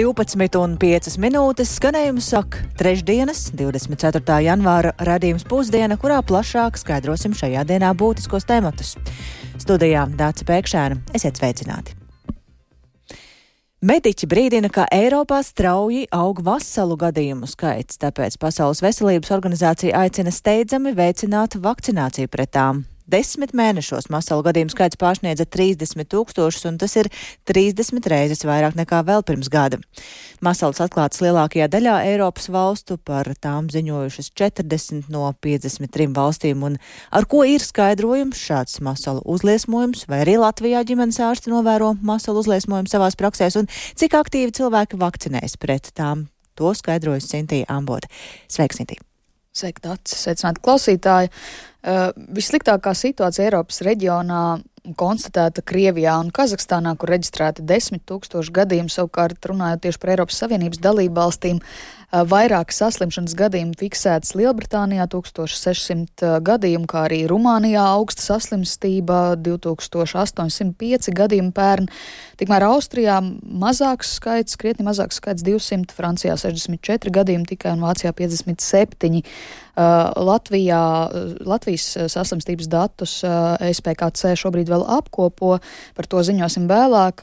12,5 minūtes skanējumu saka trešdienas, 24. janvāra radījums pusdiena, kurā plašāk skaidrosim šajā dienā būtiskos tematus. Studijā Dāca Pēkšēna, esiet sveicināti! Mediķi brīdina, ka Eiropā strauji aug vasalu gadījumu skaits, tāpēc Pasaules veselības organizācija aicina steidzami veicināt vakcināciju pret tām. Desmit mēnešos masalu gadījumu skaits pārsniedza 30 tūkstošus, un tas ir 30 reizes vairāk nekā vēl pirms gada. Masalas atklātas lielākajā daļā Eiropas valstu, par tām ziņojušas 40 no 53 valstīm, un ar ko ir skaidrojums šāds masalu uzliesmojums, vai arī Latvijā ģimenes ārsti novēro masalu uzliesmojumu savās praksēs, un cik aktīvi cilvēki vakcinējas pret tām. To skaidrojas Sintīja Ambote. Sveiks, Sintīja! Sveiki, Dārts! Sveicināti klausītāji! Uh, vissliktākā situācija Eiropas reģionā konstatēta Krievijā un Kazahstānā, kur reģistrēti desmit tūkstoši gadījumu, savukārt runājot tieši par Eiropas Savienības dalību valstīm. Vairāk saslimšanas gadījumu fiksēts Lielbritānijā 1600 gadījumu, kā arī Rumānijā augsta saslimstība 2805 gadījumu pērn. Tikmēr Austrijā mazāks skaits, krietni mazāks skaits 200, Francijā 64 gadījumi tikai un Vācijā 57. Uh, Latvijā, Latvijas saslimstības datus uh, SPKC šobrīd vēl apkopo, par to ziņosim vēlāk.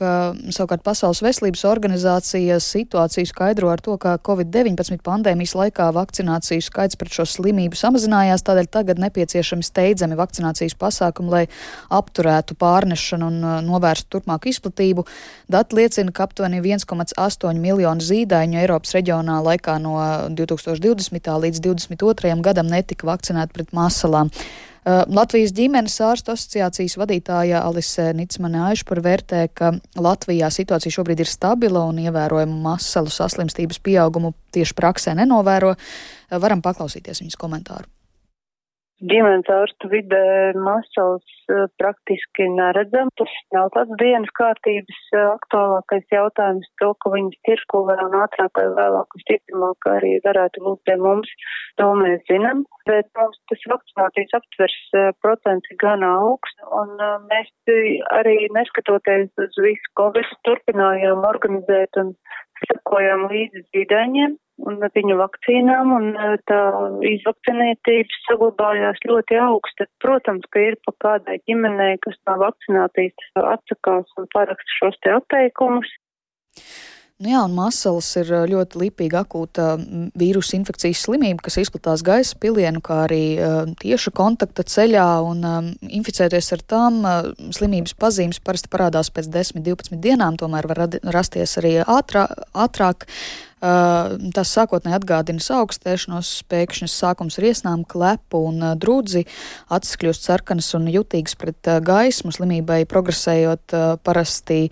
Savukārt Pasaules veselības organizācija situāciju skaidro ar to, ka Covid-19 pandēmijas laikā vakcināciju skaits pret šo slimību samazinājās, tādēļ tagad nepieciešami steidzami vakcinācijas pasākumi, lai apturētu pārnešanu un novērstu turpmāku izplatību. Dati liecina, ka aptuveni 1,8 miljonu zīdaiņu Eiropas reģionā laikā no 2020. līdz 2022 gadam netika vakcinēti pret masalām. Uh, Latvijas ģimenes ārstu asociācijas vadītāja Alise Nicmane Aišpur vērtē, ka Latvijā situācija šobrīd ir stabila un ievērojumu masalu saslimstības pieaugumu tieši praksē nenovēro. Uh, varam paklausīties viņas komentāru. Ģimenes ārstu vidē masals uh, praktiski neredzam. Tas nav tāds dienas kārtības uh, aktuālākais jautājums, to, ka viņas tirko vēl un ātrāk vai vēlāk un stiprumāk arī varētu būt pie mums, to mēs zinām. Bet mums tas vakcinācijas aptvers uh, procents gan augsts, un mēs arī neskatoties uz visu Covid turpinājām organizēt un sekojām līdzi zīdaiņiem un viņu vakcīnām, un e, tā izvakcinētība saglabājās ļoti augsta. Protams, ka ir pa kādai ģimenei, kas no vakcinācijas atsakās un paraksta šos te atteikumus. Nu jā, un masalas ir ļoti lipīga akūta vīrusu infekcijas slimība, kas izplatās gaisa pilienu, kā arī uh, tieša kontakta ceļā, un um, inficēties ar tām uh, slimības pazīmes parasti parādās pēc 10-12 dienām, tomēr var rasties arī ātrā, ātrāk. Uh, tas sākotnēji atgādina augstēšanos, pēkšņas sākums ar iesnām, klepu un uh, drudzi, acis kļūst sarkanas un jutīgas pret uh, gaismu, slimībai progresējot parasti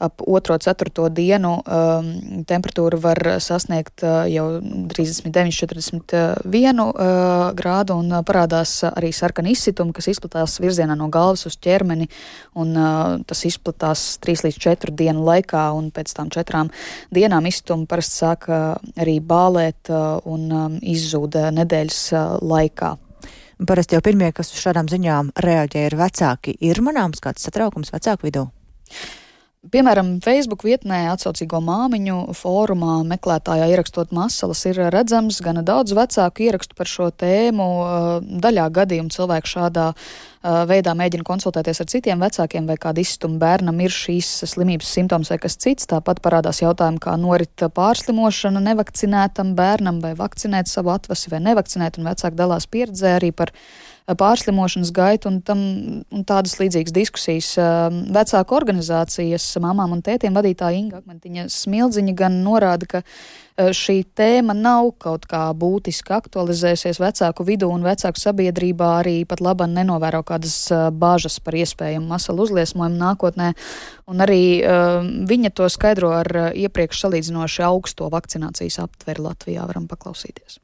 ap 2-4 dienu um, temperatūra var sasniegt uh, jau 39-41 uh, grādu un parādās arī sarkani izsitumi, kas izplatās virzienā no galvas uz ķermeni, un uh, tas izplatās 3 līdz 4 dienu laikā, un pēc tam 4 dienām izsitumi parasti sāk arī bālēt un um, izzūd nedēļas laikā. Parasti jau pirmie, kas uz šādām ziņām reaģē, ir vecāki. Ir manāms kāds satraukums vecāku vidū? Piemēram, Facebook vietnē atsaucīgo māmiņu fórumā meklētājā ierakstot masalas ir redzams gana daudz vecāku ierakstu par šo tēmu. Daļā gadījumu cilvēku šādā veidā mēģina konsultēties ar citiem vecākiem vai kādu izstumu bērnam ir šīs slimības simptoms vai kas cits. Tāpat parādās jautājumi, kā norit pārslimošana nevakcinētam bērnam vai vakcinēt savu atvasi vai nevakcinēt, un vecāki dalās pieredzē arī par pārslimošanas gaitu un, tam, un tādas līdzīgas diskusijas. Vecāku organizācijas mamām un tētiem vadītāja Inga Akmentiņa Smildziņa gan norāda, ka šī tēma nav kaut kā būtiski aktualizējusies vecāku vidū un vecāku sabiedrībā arī pat laba nenovēro kādas bāžas par iespējamu masalu uzliesmojumu nākotnē. Un arī uh, viņa to skaidro ar iepriekš salīdzinoši augsto vakcinācijas aptveri Latvijā. Varam paklausīties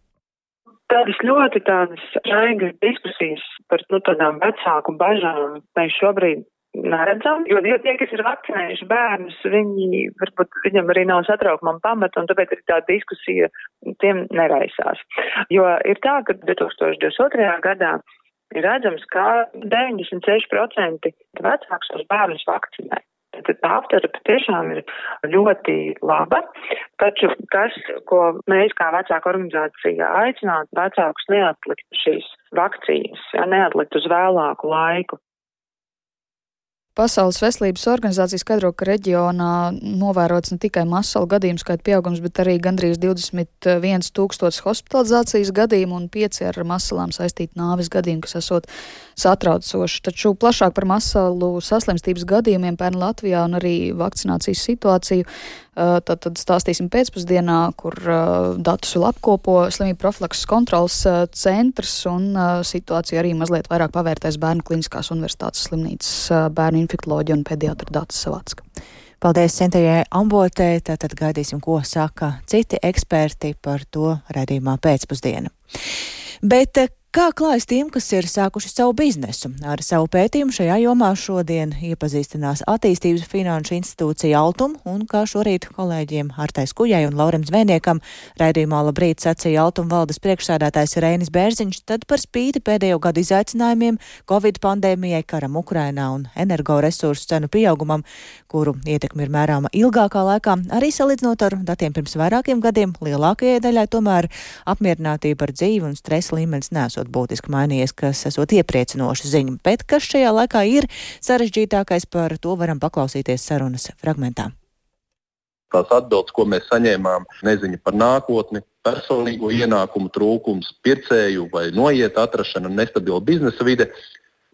tādas ļoti tādas raigas diskusijas par nu, tādām vecāku bažām mēs šobrīd neredzam, jo tie, kas ir vakcinējuši bērnus, viņi varbūt viņam arī nav satraukumam pamata, un tāpēc arī tā diskusija tiem neraisās. Jo ir tā, ka 2022. gadā ir redzams, ka 96% vecāks tos bērnus vakcinē. Tad aptara patiešām ir ļoti laba, taču tas, ko mēs kā vecāku organizācija aicinātu vecākus neatlikt šīs vakcīnas, ja, neatlikt uz vēlāku laiku. Pasaules veselības organizācija skaidro, ka reģionā novērots ne tikai masalu gadījumu skaita pieaugums, bet arī gandrīz 21 tūkstotis hospitalizācijas gadījumu un 5 ar masalām saistīti nāvis gadījumi, kas esot satraucoši. Taču plašāk par masalu saslimstības gadījumiem pērn Latvijā un arī vakcinācijas situāciju Tad, tad stāstīsim pēcpusdienā, kur datus vēl apkopo slimību profilakses kontrolas centrs un situācija arī mazliet vairāk pavērtēs Bērnu Kliniskās universitātes slimnīcas bērnu infektoloģija un pediatra datus savācka. Paldies Centējai Ambotē, tātad gaidīsim, ko saka citi eksperti par to redzījumā pēcpusdiena. Bet Kā klājas tiem, kas ir sākuši savu biznesu? Ar savu pētījumu šajā jomā šodien iepazīstinās attīstības finanšu institūcija Altum, un kā šorīt kolēģiem Artais Kujai un Laurim Zvēniekam raidījumā labrīt sacīja Altum valdes priekšsēdētājs Reinis Bērziņš, tad par spīti pēdējo gadu izaicinājumiem, Covid pandēmijai, karam Ukrainā un energoresursu cenu pieaugumam, kuru ietekmi ir mērāma ilgākā laikā, arī salīdzinot ar datiem pirms vairākiem gadiem, lielākajai daļai tomēr apmierinātība ar dzīvi un stresa līmenis nesot būtiski mainījies, kas esot iepriecinoša ziņa, bet kas šajā laikā ir sarežģītākais, par to varam paklausīties sarunas fragmentā. Tās atbildes, ko mēs saņēmām, neziņa par nākotni, personīgo ienākumu trūkums, pircēju vai noiet atrašana, nestabila biznesa vide.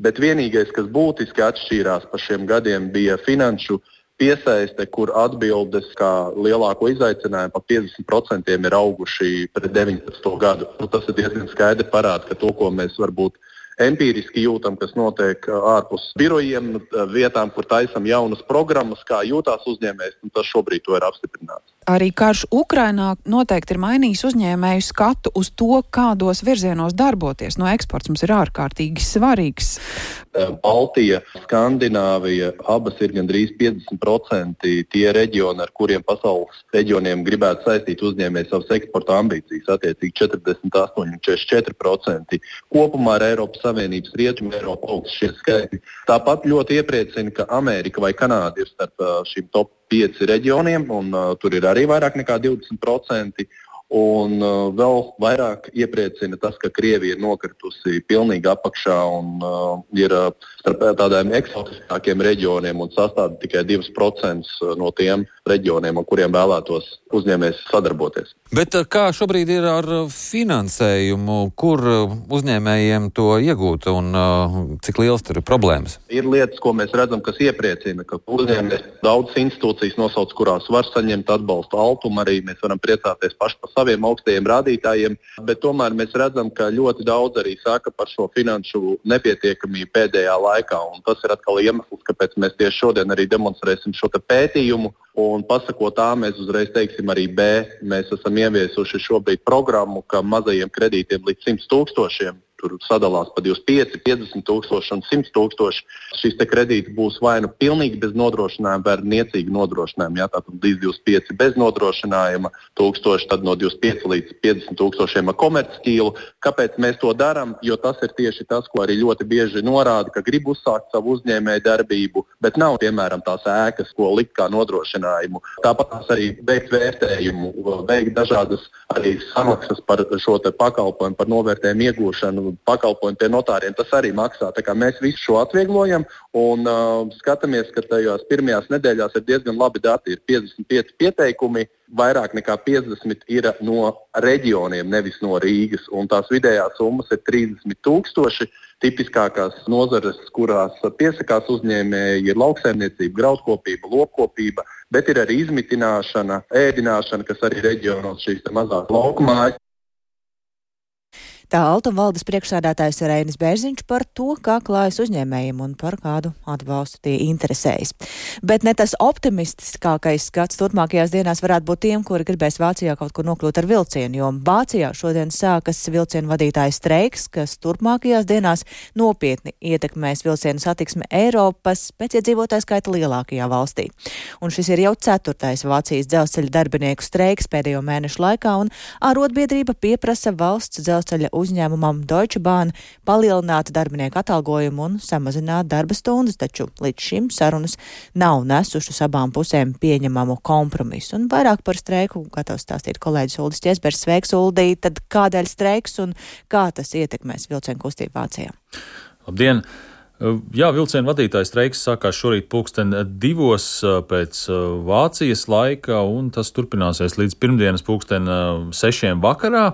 Bet vienīgais, kas būtiski atšķīrās pa šiem gadiem, bija finanšu piesaiste, kur atbildes kā lielāko izaicinājumu par 50% ir auguši pret 19. gadu. Nu, tas ir diezgan skaidri parāda, ka to, ko mēs varbūt empiriski jūtam, kas notiek ārpus birojiem, vietām, kur taisam jaunas programmas, kā jūtās uzņēmējs, tas šobrīd ir apstiprināts. Arī karš Ukrainā noteikti ir mainījis uzņēmēju skatu uz to, kādos virzienos darboties. No eksports mums ir ārkārtīgi svarīgs. Baltija, Skandināvija, abas ir gandrīz 50% tie reģioni, ar kuriem pasaules reģioniem gribētu saistīt uzņēmēju savas eksporta ambīcijas, attiecīgi 48 un 44%. Kopumā ar Eiropas Savienības rietumu Eiropu augsts šie skaitļi. Tāpat ļoti iepriecina, ka Amerika vai Kanāda ir starp šīm top pieci reģioniem, un uh, tur ir arī vairāk nekā 20%. Un uh, vēl vairāk iepriecina tas, ka Krievija ir nokritusi pilnīgi apakšā un uh, ir uh, starp tādiem eksotiskākiem reģioniem un sastāv tikai 2% no tiem reģioniem, ar kuriem vēlētos uzņēmējs sadarboties. Bet uh, kā šobrīd ir ar finansējumu, kur uh, uzņēmējiem to iegūt un uh, cik liels tur ir problēmas? Ir lietas, ko mēs redzam, kas iepriecina, ka uzņēmējs daudzas institūcijas nosauc, kurās var saņemt atbalstu altumu, arī mēs varam priecāties paši par saviem augstajiem rādītājiem, bet tomēr mēs redzam, ka ļoti daudz arī saka par šo finanšu nepietiekamību pēdējā laikā. Tas ir atkal iemesls, kāpēc mēs tieši šodien arī demonstrēsim šo pētījumu. Un pasakot A, mēs uzreiz teiksim arī B. Mēs esam ieviesuši šobrīd programmu, ka mazajiem kredītiem līdz 100 tūkstošiem tur sadalās pa 25, 50 tūkstoši un 100 tūkstoši. Šis kredīts būs vai nu pilnīgi bez nodrošinājuma, vai ar niecīgu nodrošinājumu. Jā, tātad līdz 25 bez nodrošinājuma, tūkstoši, tad no 25 līdz 50 tūkstošiem ar komercķīlu. Kāpēc mēs to darām? Jo tas ir tieši tas, ko arī ļoti bieži norāda, ka grib uzsākt savu uzņēmēju darbību, bet nav piemēram tās ēkas, ko likt kā nodrošinājumu. Tāpat arī veikt vērtējumu, veikt dažādas arī samaksas par šo pakalpojumu, par novērtējumu iegūšanu, pakalpojumi pie notāriem, tas arī maksā. Mēs visu šo atvieglojam un uh, skatāmies, ka tajās pirmajās nedēļās ir diezgan labi dati. Ir 55 pieteikumi, vairāk nekā 50 ir no reģioniem, nevis no Rīgas. Tās vidējās summas ir 30 tūkstoši. Tipiskākās nozares, kurās piesakās uzņēmēji, ir lauksaimniecība, graudkopība, lopkopība, bet ir arī izmitināšana, ēdināšana, kas arī reģionos šīs mazās laukumājas. Tā Altuma valdes priekšsādātājs Reinis Bērziņš par to, kā klājas uzņēmējiem un par kādu atbalstu tie interesējas. Bet ne tas optimistiskākais skats turpmākajās dienās varētu būt tiem, kuri gribēs Vācijā kaut kur nokļūt ar vilcienu, jo Vācijā šodien sākas vilcienu vadītāju streiks, kas turpmākajās dienās nopietni ietekmēs vilcienu satiksmi Eiropas pēc iedzīvotāju skaita lielākajā valstī. Un šis ir jau ceturtais Vācijas dzelzceļa darbinieku streiks pēdējo mēnešu laikā, un arotbiedrība pieprasa valsts dzelzceļa uzņēmumam Deutsche Bahn palielināt darbinieku atalgojumu un samazināt darba stundas, taču līdz šim sarunas nav nesušas abām pusēm pieņemamu kompromisu. Un vairāk par streiku gatavs stāstīt kolēģis Uldis Ķesbers. Sveiks, Uldī! Tad kādēļ streiks un kā tas ietekmēs vilcienu kustību Vācijā? Labdien! Jā, vilcienu vadītājs streiks sākās šorīt pulksten divos pēc Vācijas laika, un tas turpināsies līdz pirmdienas pulksten sešiem vakarā.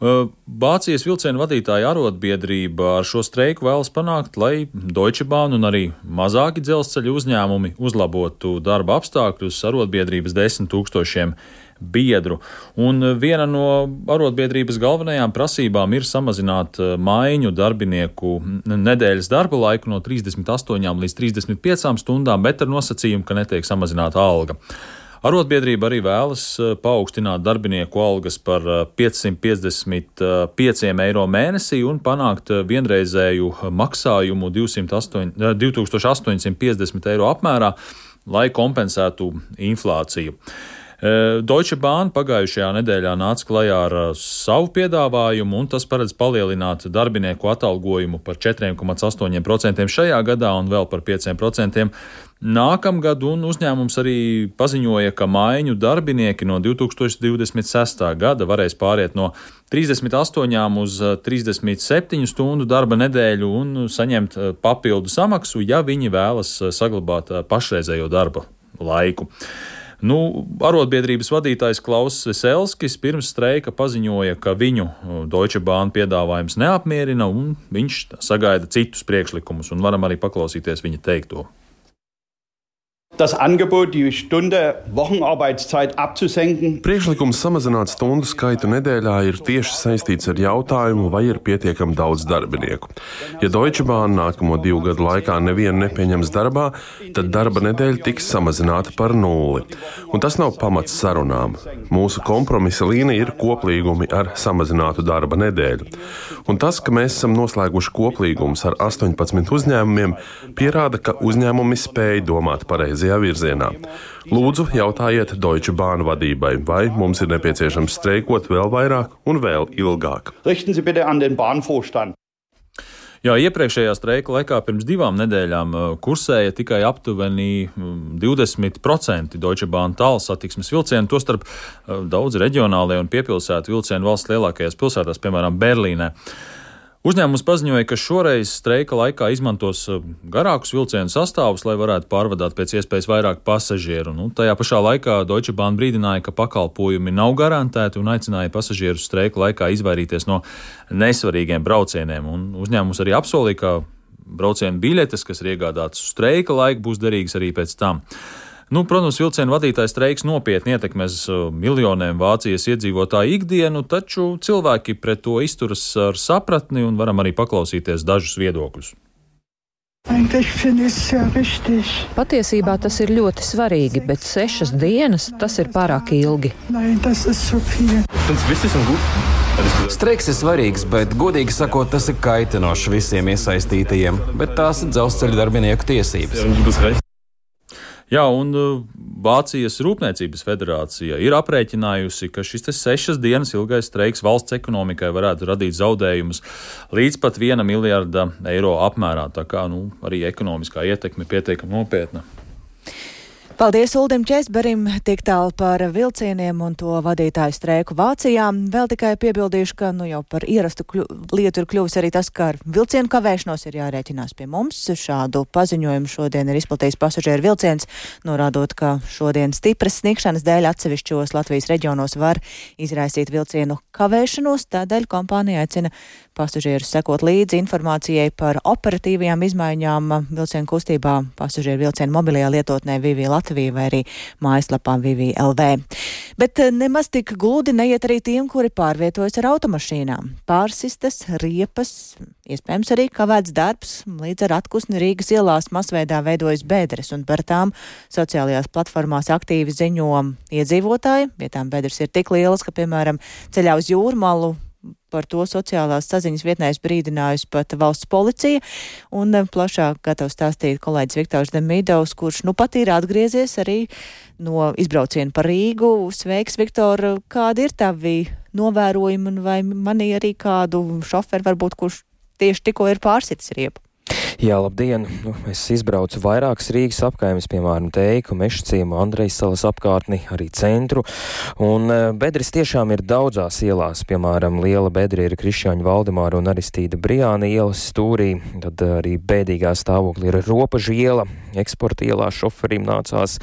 Vācijas vilcienu vadītāja arotbiedrība ar šo streiku vēlas panākt, lai Deutsche Bahn un arī mazāki dzelzceļa uzņēmumi uzlabotu darba apstākļus arotbiedrības desmit tūkstošiem biedru. Un viena no arotbiedrības galvenajām prasībām ir samazināt maiņu darbinieku nedēļas darba laiku no 38 līdz 35 stundām, bet ar nosacījumu, ka netiek samazināta alga. Arotbiedrība arī vēlas eh, paaugstināt darbinieku algas par 555 eh, eiro mēnesī un panākt eh, vienreizēju maksājumu 208, 2850 eiro apmērā, lai kompensētu inflāciju. Deutsche Bahn pagājušajā nedēļā nāca klajā ar savu piedāvājumu, un tas paredz palielināt darbinieku atalgojumu par 4,8% šajā gadā un vēl par 5% Nākamgad uzņēmums arī paziņoja, ka maiņu darbinieki no 2026. gada varēs pāriet no 38 uz 37 stundu darba nedēļu un saņemt papildu samaksu, ja viņi vēlas saglabāt pašreizējo darba laiku. Nu, arotbiedrības vadītājs Klauss Veselskis pirms streika paziņoja, ka viņu Deutsche Bahn piedāvājums neapmierina un viņš sagaida citus priekšlikumus, un varam arī paklausīties viņa teikto das Angebot, die Stunde Wochenarbeitszeit abzusenken. Priekšlikums samazināt stundu skaitu nedēļā ir tieši saistīts ar jautājumu, vai ir pietiekami daudz darbinieku. Ja Deutsche Bahn nākamo divu gadu laikā nevienu nepieņems darbā, tad darba nedēļa tiks samazināta par nulli. Un tas nav pamats sarunām. Mūsu kompromisa līnija ir koplīgumi ar samazinātu darba nedēļu. Un tas, ka mēs esam noslēguši koplīgumus ar 18 uzņēmumiem, pierāda, ka uzņēmumi spēj domāt pareizi pareizajā virzienā. Lūdzu, jautājiet Deutsche Bahn vadībai, vai mums ir nepieciešams streikot vēl vairāk un vēl ilgāk. Jā, iepriekšējā streika laikā pirms divām nedēļām uh, kursēja tikai aptuveni 20% mm, Deutsche Bahn tālu satiksmes vilcienu, tostarp uh, daudz reģionālajie un piepilsētu vilcienu valsts lielākajās pilsētās, piemēram, Berlīnē. Uzņēmums paziņoja, ka šoreiz streika laikā izmantos uh, garākus vilcienu sastāvus, lai varētu pārvadāt pēc iespējas vairāk pasažieru. Nu, tajā pašā laikā Deutsche Bahn brīdināja, ka pakalpojumi nav garantēti un aicināja pasažierus streika laikā izvairīties no nesvarīgiem braucieniem. Un uzņēmums arī apsolīja, ka braucienu biļetes, kas ir iegādātas uz streika laiku, būs derīgas arī pēc tam. Nu, protams, vilcienu vadītājs streiks nopietni ietekmēs uh, miljoniem Vācijas iedzīvotāju ikdienu, taču cilvēki pret to izturas ar sapratni un varam arī paklausīties dažus viedokļus. Patiesībā tas ir ļoti svarīgi, bet sešas dienas tas ir pārāk ilgi. Streiks ir svarīgs, bet, godīgi sakot, tas ir kaitinoši visiem iesaistītajiem, bet tās ir dzelzceļa darbinieku tiesības. Jā, un uh, Vācijas Rūpniecības federācija ir aprēķinājusi, ka šis sešas dienas ilgais streiks valsts ekonomikai varētu radīt zaudējumus līdz pat viena miljarda eiro apmērā. Tā kā nu, arī ekonomiskā ietekme pietiekami nopietna. Paldies Uldim Česberim tik tālu par vilcieniem un to vadītāju streiku Vācijā. Vēl tikai piebildīšu, ka nu jau par ierastu kļu, lietu ir kļuvis arī tas, ka ar vilcienu kavēšanos ir jārēķinās pie mums. Šādu paziņojumu šodien ir izplatījis pasažieru vilciens, norādot, ka šodien stipras sniegšanas dēļ atsevišķos Latvijas reģionos var izraisīt vilcienu kavēšanos, tādēļ kompānija aicina pasažierus sekot līdzi informācijai par operatīvajām izmaiņām vilcienu kustībā pasažieru vilcienu mobilajā lietotnē Vivi Latvija vai arī mājaslapā Vivi LV. Bet eh, nemaz tik gludi neiet arī tiem, kuri pārvietojas ar automašīnām. Pārsistas, riepas, iespējams arī kavēts darbs, līdz ar atkusni Rīgas ielās masveidā veidojas bedres, un par tām sociālajās platformās aktīvi ziņo iedzīvotāji. Vietām bedres ir tik lielas, ka, piemēram, ceļā uz jūrmalu Par to sociālās saziņas vietnēs brīdinājusi pat valsts policija, un eh, plašāk gatavs stāstīt kolēģis Viktors Demidovs, kurš nu pat ir atgriezies arī no izbrauciena par Rīgu. Sveiks, Viktor! Kādi ir tavi novērojumi, un vai manī arī kādu šoferu varbūt, kurš tieši tikko ir pārsitis riepu? Jā, labdien! Nu, es izbraucu vairākas Rīgas apkaimes, piemēram, Teiku, Mešcīmu, Andrejas salas apkārtni, arī centru. Un e, bedres tiešām ir daudzās ielās, piemēram, liela bedra ir Krišņāņa Valdemāra un Aristīda Brijāna ielas stūrī, tad arī bēdīgā stāvokļa ir Ropažu iela, eksporta ielā šoferim nācās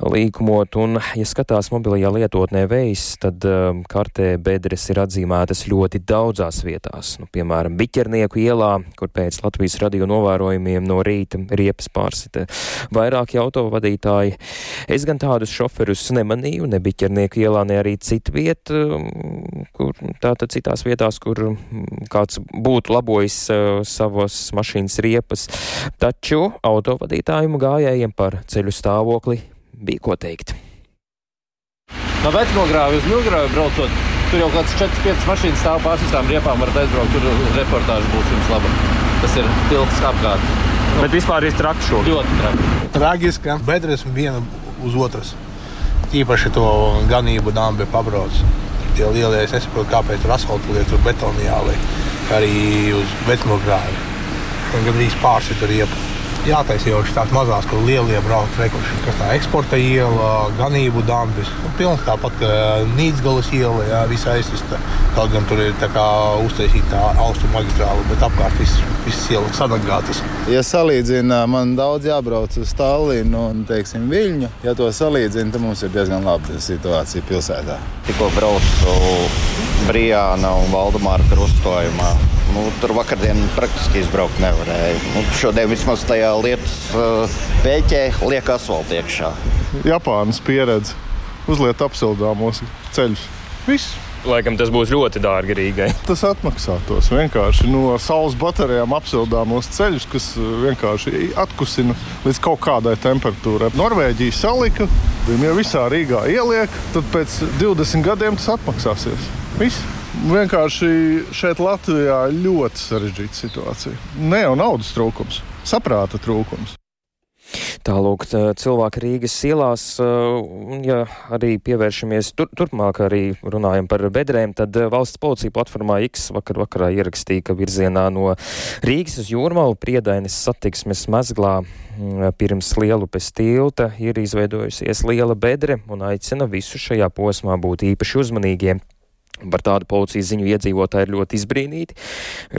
līkumot, un, ja skatās mobilajā lietotnē vējs, tad um, kartē bedres ir atzīmētas ļoti daudzās vietās, nu, piemēram, Biķernieku ielā, kur pēc Latvijas radio novērojumiem no rīta riepas pārsita vairāki autovadītāji. Es gan tādus šoferus nemanīju, ne Biķernieku ielā, ne arī citu vietu, um, kur tātad citās vietās, kur kāds būtu labojis uh, savas mašīnas riepas, taču autovadītājumu gājējiem par ceļu stāvokli bija ko teikt. No vecmogrāva uz Milgrāvu braucot, tur jau kāds 4-5 mašīnas stāv pārsistām riepām, varat aizbraukt, tur reportāža būs jums laba. Tas ir tilts apkārt. Bet vispār ir traki šo. Ļoti traki. Tragiski, ka bedres viena uz otras. Īpaši to ganību dāmas pabrauc. Tie lielie, es nesaprotu, kāpēc tur asfaltam lietu, tur betonu jāliek. Arī uz vecmogrāvi. Gan arī pārsita riepu jātaisa jau šīs mazās, kur lielie brauc rekuši, kas tā eksporta iela, ganību dambis. Nu, pilns tāpat kā Nīdzgalas iela, jā, visa aizsista. Kaut gan tur ir tā kā uztaisīta tā austrumu maģistrāla, bet apkārt viss, viss ielas sadagātas. Ja salīdzina, man daudz jābrauc uz Tallinu un, teiksim, Viļņu. Ja to salīdzina, tad mums ir diezgan laba situācija pilsētā. Tikko braucu Brijāna un Valdemāra krustojumā. Nu, tur vakardien praktiski izbraukt nevarēja. Nu, šodien vismaz tajā lietas uh, pēķē liek asfaltam iekšā. Japānas pieredze uzliet apsildāmos ceļus. Viss. Laikam tas būs ļoti dārgi Rīgai. Tas atmaksātos vienkārši no saules baterijām apsildāmos ceļus, kas vienkārši atkusina līdz kaut kādai temperatūrai. Norvēģija salika, viņi jau visā Rīgā ieliek, tad pēc 20 gadiem tas atmaksāsies. Viss. Vienkārši šeit Latvijā ir ļoti sarežģīta situācija. Ne jau naudas trūkums, saprāta trūkums. Tālūk, cilvēki Rīgas ielās, ja arī pievēršamies tur, turpmāk, arī runājam par bedrēm, tad valsts policija platformā X vakar vakarā ierakstīja, ka virzienā no Rīgas uz Jūrmalu priedainis satiksmes mezglā pirms Lielupes tilta ir izveidojusies liela bedre un aicina visu šajā posmā būt īpaši uzmanīgiem. Par tādu policijas ziņu iedzīvotāji ir ļoti izbrīnīti.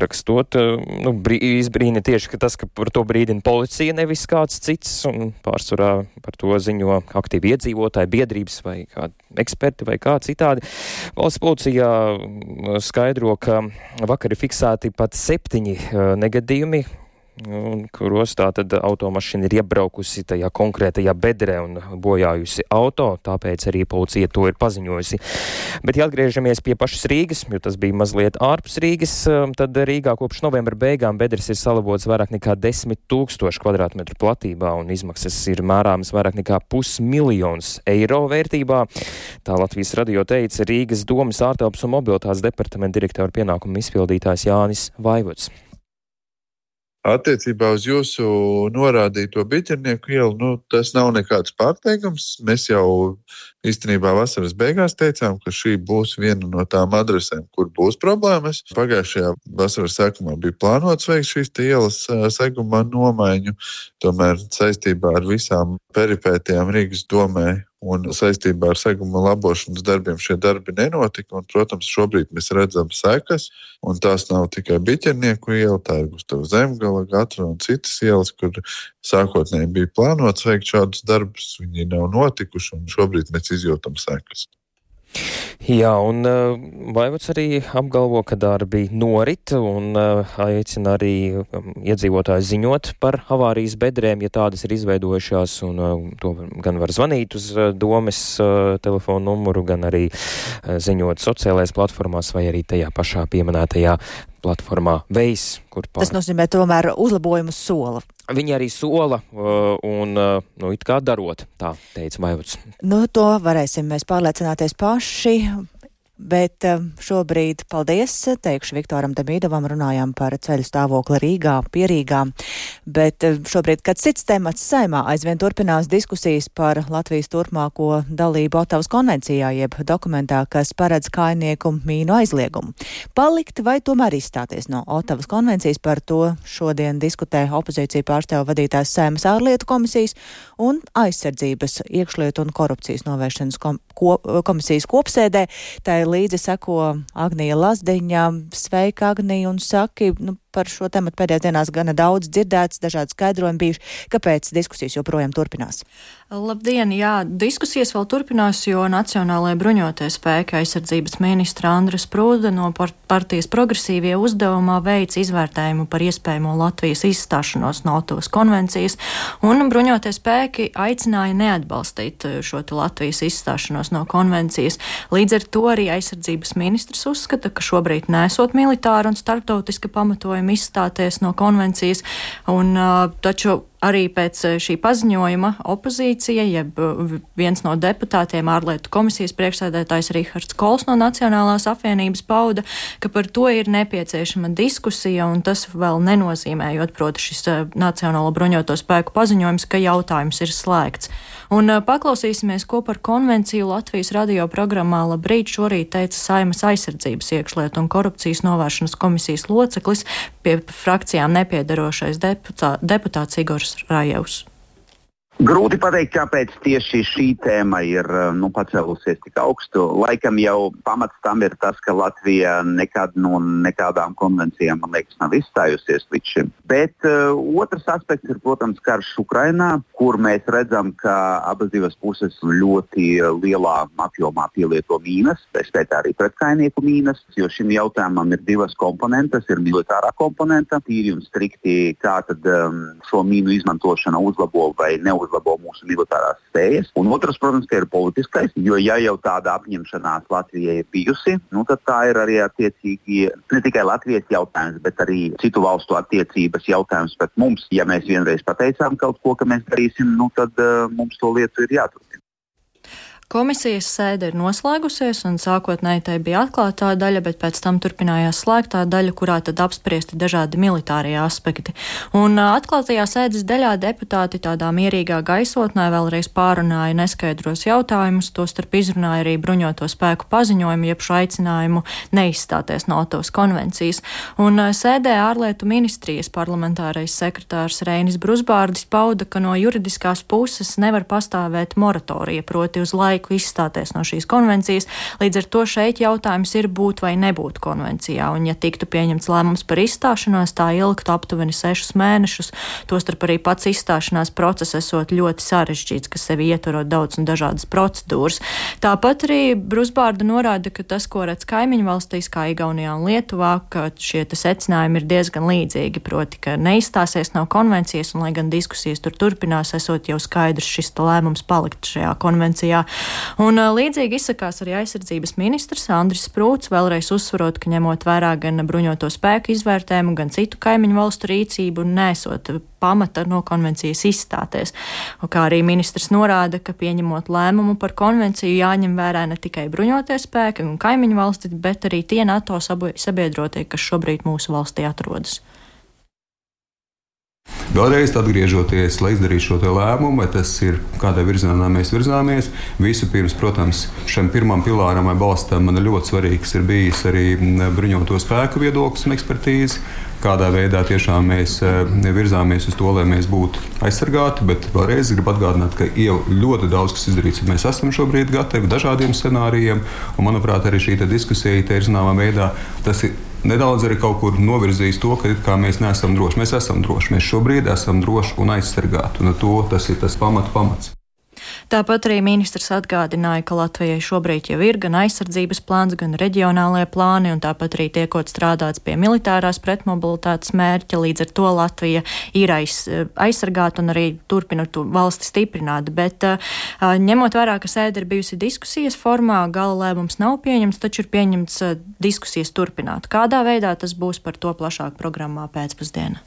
Rakstot, nu, brī, izbrīna tieši ka tas, ka par to brīdina policija, nevis kāds cits, pārsvarā par to ziņo aktīvi iedzīvotāji, biedrības vai eksperti vai kā citādi. Valsts policijā skaidro, ka vakar ir fiksēti pat septiņi negadījumi, kuros tātad automašīna ir iebraukusi tajā konkrētajā bedrē un bojājusi auto, tāpēc arī policija to ir paziņojusi. Bet, ja atgriežamies pie pašas Rīgas, jo tas bija mazliet ārpus Rīgas, um, tad Rīgā kopš novembra beigām bedres ir salabots vairāk nekā 10 tūkstoši kvadrātmetru platībā un izmaksas ir mērāmas vairāk nekā pusmiljons eiro vērtībā. Tā Latvijas radio teica Rīgas domas ārtelpas un mobilitātes departamenta direktora pienākumu izpildītājs Jānis Vaivots. Attiecībā uz jūsu norādīto biķernieku ielu, nu, tas nav nekāds pārsteigums. Mēs jau īstenībā vasaras beigās teicām, ka šī būs viena no tām adresēm, kur būs problēmas. Pagājušajā vasaras sākumā bija plānots veikt šīs ielas segumā nomaiņu, tomēr saistībā ar visām peripētijām Rīgas domē Un saistībā ar seguma labošanas darbiem šie darbi nenotika. Un, protams, šobrīd mēs redzam sekas, un tās nav tikai biķernieku iela, tā ir Gustavs Zemgala, Gatra un citas ielas, kur sākotnēji bija plānots veikt šādus darbus. Viņi nav notikuši, un šobrīd mēs izjūtam sekas. Jā, un uh, Vaivots arī apgalvo, ka darbi norit un uh, aicina arī um, iedzīvotāji ziņot par avārijas bedrēm, ja tādas ir izveidojušās, un uh, to gan var zvanīt uz uh, domes uh, telefonu numuru, gan arī uh, ziņot sociālajās platformās vai arī tajā pašā pieminētajā platformā Veids, kur pār... Tas nozīmē tomēr uzlabojumu sola. Viņi arī sola un, nu, it kā darot, tā teica Maivuds. Nu, to varēsim mēs pārliecināties paši. know. Bet eh, šobrīd paldies, teikšu Viktoram Demīdovam, runājām par ceļu stāvokli Rīgā, Pierīgā. Bet eh, šobrīd, kad cits temats saimā aizvien turpinās diskusijas par Latvijas turpmāko dalību Otavas konvencijā, jeb dokumentā, kas paredz kainieku mīnu aizliegumu. Palikt vai tomēr izstāties no Otavas konvencijas par to šodien diskutē opozīcija pārstāvu vadītājs Saimas ārlietu komisijas un aizsardzības iekšlietu un korupcijas novēršanas kom ko komisijas kopsēdē. Tā līdzi seko Agnija Lazdiņa. Sveika, Agnija, un saki, nu, par šo tematu pēdējās dienās gana daudz dzirdēts, dažādi skaidrojumi bijuši. Kāpēc diskusijas joprojām turpinās? Labdien! Jā, diskusijas vēl turpinās, jo Nacionālajai bruņotie spēki aizsardzības ministra Andras Prūda no partijas progresīvie uzdevumā veic izvērtējumu par iespējamo Latvijas izstāšanos no Otovas konvencijas, un bruņotie spēki aicināja neatbalstīt šo Latvijas izstāšanos no konvencijas. Līdz ar to arī aizsardzības ministrs uzskata, ka šobrīd nesot militāra un starptautiska pamatojuma piedāvājumu izstāties no konvencijas, un, taču arī pēc šī paziņojuma opozīcija, jeb viens no deputātiem, ārlietu komisijas priekšsēdētājs Rihards Kols no Nacionālās apvienības pauda, ka par to ir nepieciešama diskusija, un tas vēl nenozīmējot, proti, šis Nacionālo bruņoto spēku paziņojums, ka jautājums ir slēgts. Un paklausīsimies, ko par konvenciju Latvijas radio programmā Labrīt šorīt teica Saimas aizsardzības iekšlietu un korupcijas novēršanas komisijas loceklis pie frakcijām nepiedarošais deputā, deputāts Igors Rājevs. Grūti pateikt, kāpēc tieši šī tēma ir eh, nu, pacēlusies tik augstu. Laikam jau pamats tam ir tas, ka Latvija nekad no nekādām konvencijām, man liekas, nav izstājusies līdz šim. Bet uh, otrs aspekts ir, protams, karš Ukrainā, kur mēs redzam, ka abas divas puses ļoti lielā apjomā pielieto mīnas, pēc arī pretkainieku mīnas, jo šim jautājumam ir divas komponentes. Ir militārā komponente, tīri un strikti, kā tad, um, šo mīnu izmantošana uzlabo vai neuzlabo jāuzlabo mūsu militārās spējas. Un otrs, protams, ir politiskais, jo ja jau tāda apņemšanās Latvijai ir bijusi, nu, tad tā ir arī attiecīgi ne tikai Latvijas jautājums, bet arī citu valstu attiecības jautājums pret mums. Ja mēs vienreiz pateicām kaut ko, ka mēs darīsim, nu, tad uh, mums to lietu ir jāturpina. Komisijas sēde ir noslēgusies, un sākotnēji tai bija atklātā daļa, bet pēc tam turpinājās slēgtā daļa, kurā tad apspriesti dažādi militārie aspekti. Un atklātajā sēdes daļā deputāti tādā mierīgā gaisotnē vēlreiz pārunāja neskaidros jautājumus, tostarp izrunāja arī bruņoto spēku paziņojumu, jeb šo aicinājumu neizstāties no Otovas konvencijas. Un sēdē ārlietu ministrijas parlamentārais sekretārs Reinis Brusbārdis pauda, ka no juridiskās puses nevar pastāvēt moratorija, proti uz laiku laiku izstāties no šīs konvencijas. Līdz ar to šeit jautājums ir būt vai nebūt konvencijā. Un, ja tiktu pieņemts lēmums par izstāšanos, tā ilgtu aptuveni sešus mēnešus. Tostarp arī pats izstāšanās process esot ļoti sarežģīts, kas sevi ietverot daudz un dažādas procedūras. Tāpat arī Brusbārda norāda, ka tas, ko redz kaimiņu valstīs, kā Igaunijā un Lietuvā, ka šie secinājumi ir diezgan līdzīgi, proti, ka neizstāsies no konvencijas, un lai gan diskusijas tur turpinās, esot jau skaidrs šis lēmums palikt šajā konvencijā. Un līdzīgi izsakās arī aizsardzības ministrs Andris Sprūts, vēlreiz uzsverot, ka ņemot vērā gan bruņoto spēku izvērtējumu, gan citu kaimiņu valstu rīcību, nesot pamata no konvencijas izstāties. Un kā arī ministrs norāda, ka pieņemot lēmumu par konvenciju jāņem vērā ne tikai bruņotie spēki un kaimiņu valsti, bet arī tie NATO sabiedrotie, kas šobrīd mūsu valstī atrodas. Vēlreiz atgriežoties, lai izdarītu šo lēmumu, vai tas ir kādā virzienā mēs virzāmies. Vispirms, protams, šim pirmam pilāram vai balstam man ļoti svarīgs ir bijis arī bruņoto spēku viedoklis un ekspertīze. Kādā veidā tiešām mēs e, virzāmies uz to, lai mēs būtu aizsargāti, bet vēlreiz gribu atgādināt, ka jau ļoti daudz kas izdarīts, mēs esam šobrīd gatavi dažādiem scenārijiem. Un, manuprāt, arī šī diskusija ir zināmā veidā tas ir nedaudz arī kaut kur novirzījis to, ka mēs neesam droši. Mēs esam droši. Mēs šobrīd esam droši un aizsargāti. Un to, tas ir tas pamat pamats. Tāpat arī ministrs atgādināja, ka Latvijai šobrīd jau ir gan aizsardzības plāns, gan reģionālajie plāni, un tāpat arī tiekot strādāts pie militārās pretmobilitātes mērķa. Līdz ar to Latvija ir aiz, aizsargāta un arī turpina valsti stiprināt. Bet ņemot vērā, ka sēde ir bijusi diskusijas formā, gala lēmums nav pieņemts, taču ir pieņemts diskusijas turpināt. Kādā veidā tas būs par to plašāk programmā pēcpusdienā?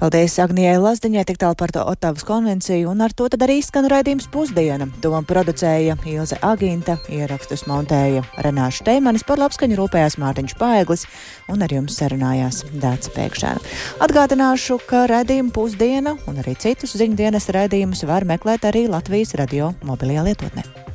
Paldies Agnijai Lazdiņai tik tālu par to Otavas konvenciju, un ar to tad arī skan raidījums pusdiena. To producēja Ilze Agīnta, ierakstus montēja Renāša Teimanis, par labskaņu rūpējās Mārtiņš Paeglis, un ar jums sarunājās Dāca Pēkšēna. Atgādināšu, ka raidījumu pusdiena un arī citus ziņdienas raidījumus var meklēt arī Latvijas radio mobilajā lietotnē.